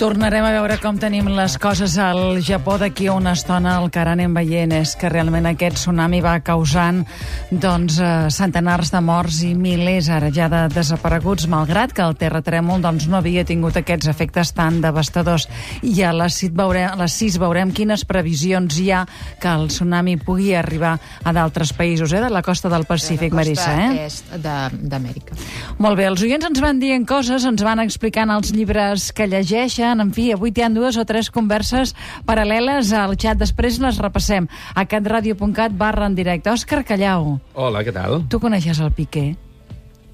Tornarem a veure com tenim les coses al Japó d'aquí a una estona. El que ara anem veient és que realment aquest tsunami va causant doncs, eh, centenars de morts i milers ara ja de desapareguts, malgrat que el terratrèmol doncs, no havia tingut aquests efectes tan devastadors. I a les 6 veurem, a les 6 veurem quines previsions hi ha que el tsunami pugui arribar a d'altres països, eh, de la costa del Pacífic, Marissa. Eh? est de- d'Amèrica. Molt bé, els oients ens van dient coses, ens van explicant els llibres que llegeixen, en fi, avui hi ha dues o tres converses paral·leles al xat, després les repassem a catradio.cat barra en directe. Òscar Callau, Hola, què tal? tu coneixes el Piqué?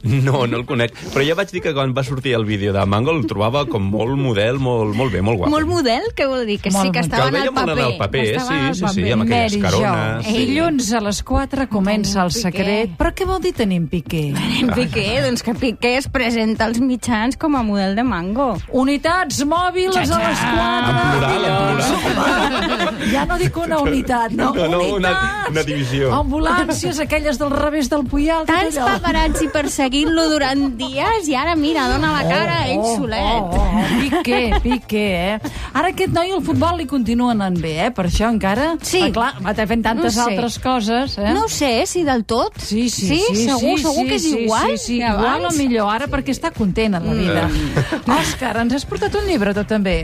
No, no el conec. Però ja vaig dir que quan va sortir el vídeo de Mango el trobava com molt model, molt, molt bé, molt guapo. Molt model, què vol dir? Que Molt sí, que estava Que el en el paper. en el paper, en sí, sí, sí, amb aquelles Mary carones. I dilluns a les 4 comença el secret. Però què vol dir tenim Piqué? En Piqué, doncs que Piqué es presenta als mitjans com a model de mango. Unitats mòbils a les 4. En plural, en plural. Ja no dic una unitat, no, No, no, una- unitats. una divisió. Ambulàncies, aquelles del revés del Puyal. tot Tants paparazzi perseguint-lo durant dies i ara, mira, dona la cara, ell solet. Oh, oh, oh, Piqué, Piqué, eh? Ara aquest noi al futbol li continua anant bé, eh? Per això encara... Sí. Ah, clar, va fent tantes No sé. altres coses, eh? No sé, si del tot. Sí, sí, sí, sí, segur, sí, segur sí, que és sí, igual Sí, sí, igual o millor, ara perquè està content en la vida. Òscar, ens has portat un llibre, tu també.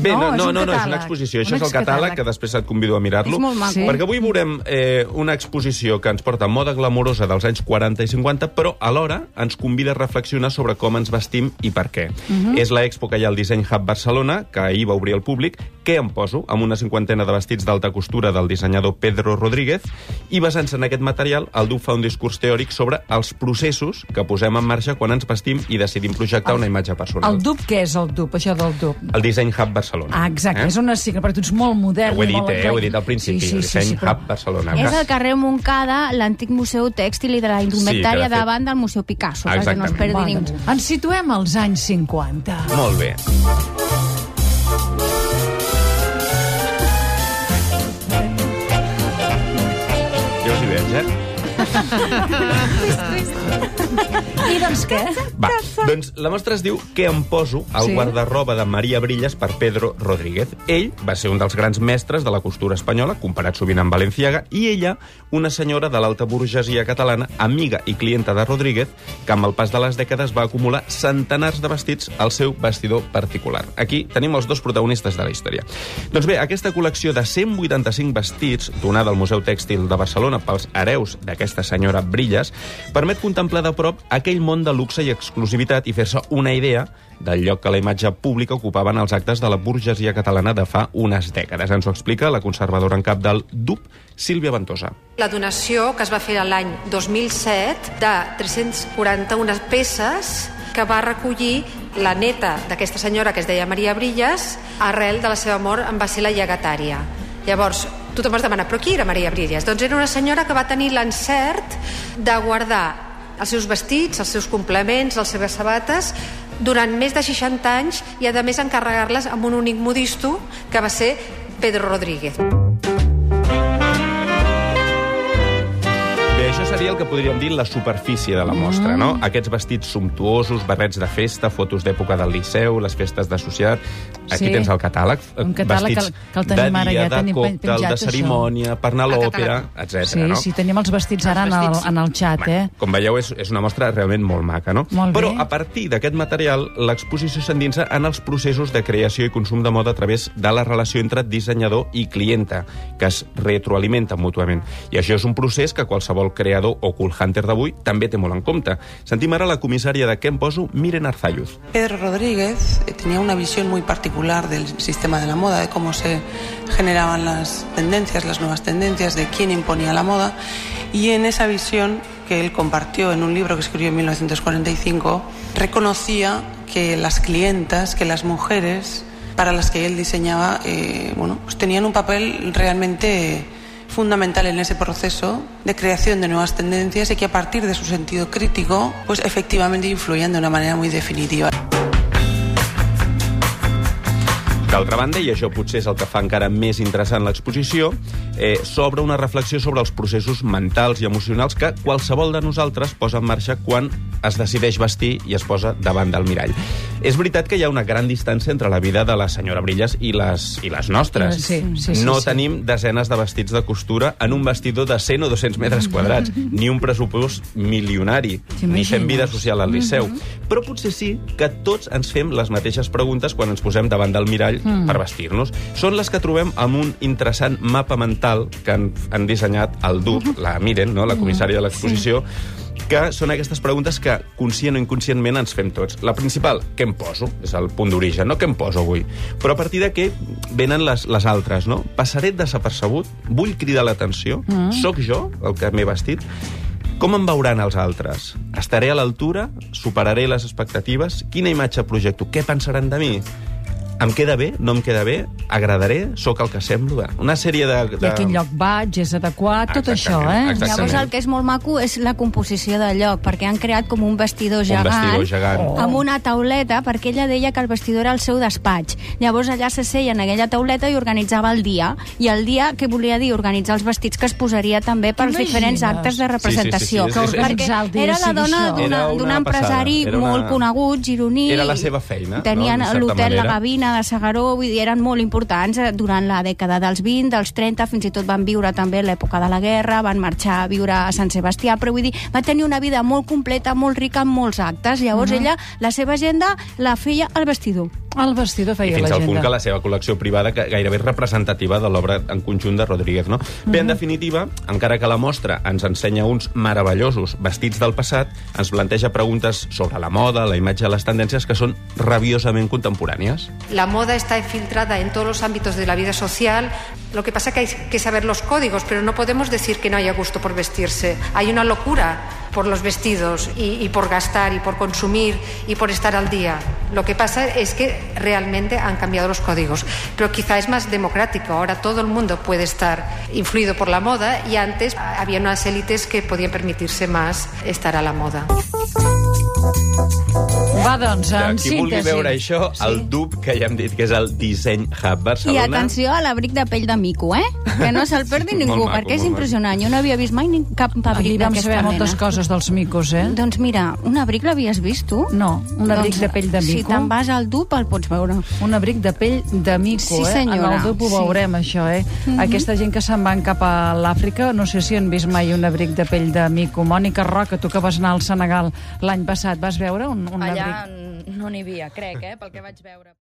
Bé, No, no, és no, no, no, és una exposició. Això Un és el catàleg, que després et convido a mirar-lo. És molt maco. Sí. Perquè avui veurem eh, una exposició que ens porta moda glamorosa dels anys 40 i 50, però alhora ens convida a reflexionar sobre com ens vestim i per què. Mhm. És l'expo que hi ha al Disseny Hub Barcelona, que ahir va obrir al públic. Què em poso? Amb una cinquantena de vestits d'alta costura del dissenyador Pedro Rodríguez i basant-se en aquest material, el DUP fa un discurs teòric sobre els processos que posem en marxa quan ens vestim i decidim projectar una imatge personal. El dub, què és el dub, això del dub? El Disseny Hub Barcelona. Ah, exacte, és una sigla, perquè tu ets molt modern. Ho he dit, molt eh? Ho he dit al principi. Sí, sí, sí, Disseny sí, però... Hub Barcelona. És al carrer Montcada, l'antic Museu Tèxtil i de la Indumentària Sí, que de fet- davant del Museu Picasso, perquè no es Exactament. perdi ningú. ens situem als anys 50. Molt bé. Jo I doncs què? Va, doncs la mostra es diu Què em poso? El Sí. sí. guardarroba de Maria Brillas per Pedro Rodríguez. Ell va ser un dels grans mestres de la costura espanyola, comparat sovint amb Valenciaga, i ella, una senyora de l'alta burgesia catalana, amiga i clienta de Rodríguez, que amb el pas de les dècades va acumular centenars de vestits al seu vestidor particular. Aquí tenim els dos protagonistes de la història. Doncs bé, aquesta col·lecció de 185 vestits, donada al Museu Tèxtil de Barcelona pels hereus d'aquesta senyora Brillas, permet contemplar de prop aquell món de luxe i exclusivitat i fer-se una idea del lloc que la imatge pública ocupaven els actes de la burgesia catalana de fa unes dècades. Ens ho explica la conservadora en cap del DUP, Sílvia Ventosa. La donació que es va fer l'any 2007 de 341 peces que va recollir la neta d'aquesta senyora que es deia Maria Brillas, arrel de la seva mort en va ser la llegatària. Llavors, tothom es demana, però qui era Maria Brillas? Doncs era una senyora que va tenir l'encert de guardar els seus vestits, els seus complements, les seves sabates, durant més de 60 anys i, a més, encarregar-les amb un únic modisto, que va ser Pedro Rodríguez. Seria el que podríem dir la superfície de la mostra, no? Aquests vestits sumptuosos, barrets de festa, fotos d'època del Liceu, les festes de societat... Aquí Sí. tens el catàleg. Un catàleg vestits que el- que el tenim de ara, ja de còctel, de això. cerimònia, per anar a l'òpera, etc. Sí, no? sí, tenim els vestits ara en el, vestits. en el xat, eh? Com veieu, és, és una mostra realment molt maca, no? Molt Però bé. a partir d'aquest material, l'exposició s'endinsa en els processos de creació i consum de moda a través de la relació entre dissenyador i clienta, que es retroalimenten mútuament. I això és un procés que qualsevol creador o cool hunter d'avui també té molt en compte. Sentim ara la comissària de em poso, Miren Arzayuz. Pedro Rodríguez eh, tenía una visión muy particular del sistema de la moda, de cómo se generaban las tendencias, las nuevas tendencias, de quién imponía la moda. Y en esa visión que él compartió en un libro que escribió en 1945, reconocía que las clientas, que las mujeres para las que él diseñaba, eh, bueno, pues tenían un papel realmente fundamental en ese proceso de creación de nuevas tendencias y que a partir de su sentido crítico, pues efectivamente influían de una manera muy definitiva. D'altra banda, i això potser és el que fa encara més interessant l'exposició, eh, s'obre una reflexió sobre els processos mentals i emocionals que qualsevol de nosaltres posa en marxa quan es decideix vestir i es posa davant del mirall. És veritat que hi ha una gran distància entre la vida de la senyora Brilles i les, i les nostres. Sí, sí, sí, no sí. tenim desenes de vestits de costura en un vestidor de 100 o 200 metres quadrats, ni un pressupost milionari, ni fem vida social al Liceu. Però potser sí que tots ens fem les mateixes preguntes quan ens posem davant del mirall per vestir-nos. Són les que trobem amb un interessant mapa mental que han, han dissenyat el DUP, la Miren, no? la comissària de l'exposició, que són aquestes preguntes que, conscient o inconscientment, ens fem tots. La principal, què em poso? És el punt d'origen, no? Què em poso avui? Però a partir d'aquí venen les, les altres, no? Passaré desapercebut? Vull cridar l'atenció? Mm. Soc jo el que m'he vestit? Com em veuran els altres? Estaré a l'altura? Superaré les expectatives? Quina imatge projecto? Què pensaran de mi? Em queda bé? No em queda bé? Agradaré? Sóc el que semblo? Bé, Una sèrie de... I a quin lloc vaig, és adequat, tot això, Exactament, eh? exactament. Llavors el que és molt maco és la composició del lloc, perquè han creat com un vestidor Un gegant, vestidor gegant. Oh. amb una tauleta, perquè ella deia que el vestidor era el seu despatx. Llavors allà s'asseia en aquella tauleta i organitzava el dia. I el dia, què volia dir? Organitzar els vestits que es posaria també pels T'imagines? diferents actes de representació. Sí, sí, sí, sí. Que Perquè era la dona això. d'un empresari era una- molt conegut, gironí. Era la seva feina, Tenien no? L'hotel La manera. De Segaró, vull dir, eren molt importants eh, durant la dècada dels 20, dels 30, fins i tot van viure també l'època de la guerra, van marxar a viure a Sant Sebastià, però vull dir, va tenir una vida molt completa, molt rica, amb molts actes. Llavors ella, la seva agenda la feia al vestidor. El vestidor I feia fins al punt l'agenda. que la seva col·lecció privada que gairebé és representativa de l'obra en conjunt de Rodríguez. No? Bé, en definitiva, encara que la mostra ens ensenya uns meravellosos vestits del passat, ens planteja preguntes sobre la moda, la imatge les tendències que són rabiosament contemporànies. La moda está infiltrada en todos los ámbitos de la vida social. Lo que pasa es que hay que saber los códigos, pero no podemos decir que no haya gusto por vestirse. Hay una locura por los vestidos y, por gastar y por consumir y por estar al día. Lo que pasa es que realmente han cambiado los códigos, pero quizá es más democrático. Ahora todo el mundo puede estar influido por la moda y antes había unas élites que podían permitirse más estar a la moda. Va, doncs, en Qui vulgui síntesi. veure això, sí. el DUB, que ja hem dit que és el Disseny Hub I Barcelona... atenció a l'abric de pell de mico, eh? Que no se'l perdi ningú, maco, perquè és impressionant. Jo no havia vist mai ni cap abric vam d'aquesta saber mena. moltes coses dels micos, eh? Doncs mira, un abric l'havies vist, tu? No, un abric de pell de Si mico. te'n vas al dup, el pots veure. Un abric de pell de mico, Sí, eh? senyora, En el dup ho sí. veurem, això, eh? Aquesta gent que se'n van cap a l'Àfrica, no sé si han vist mai un abric de pell de mico. Mònica Roca, tu que vas anar al Senegal l'any passat, vas veure un, un Allà abric? no n'hi havia, crec, eh, pel que vaig veure.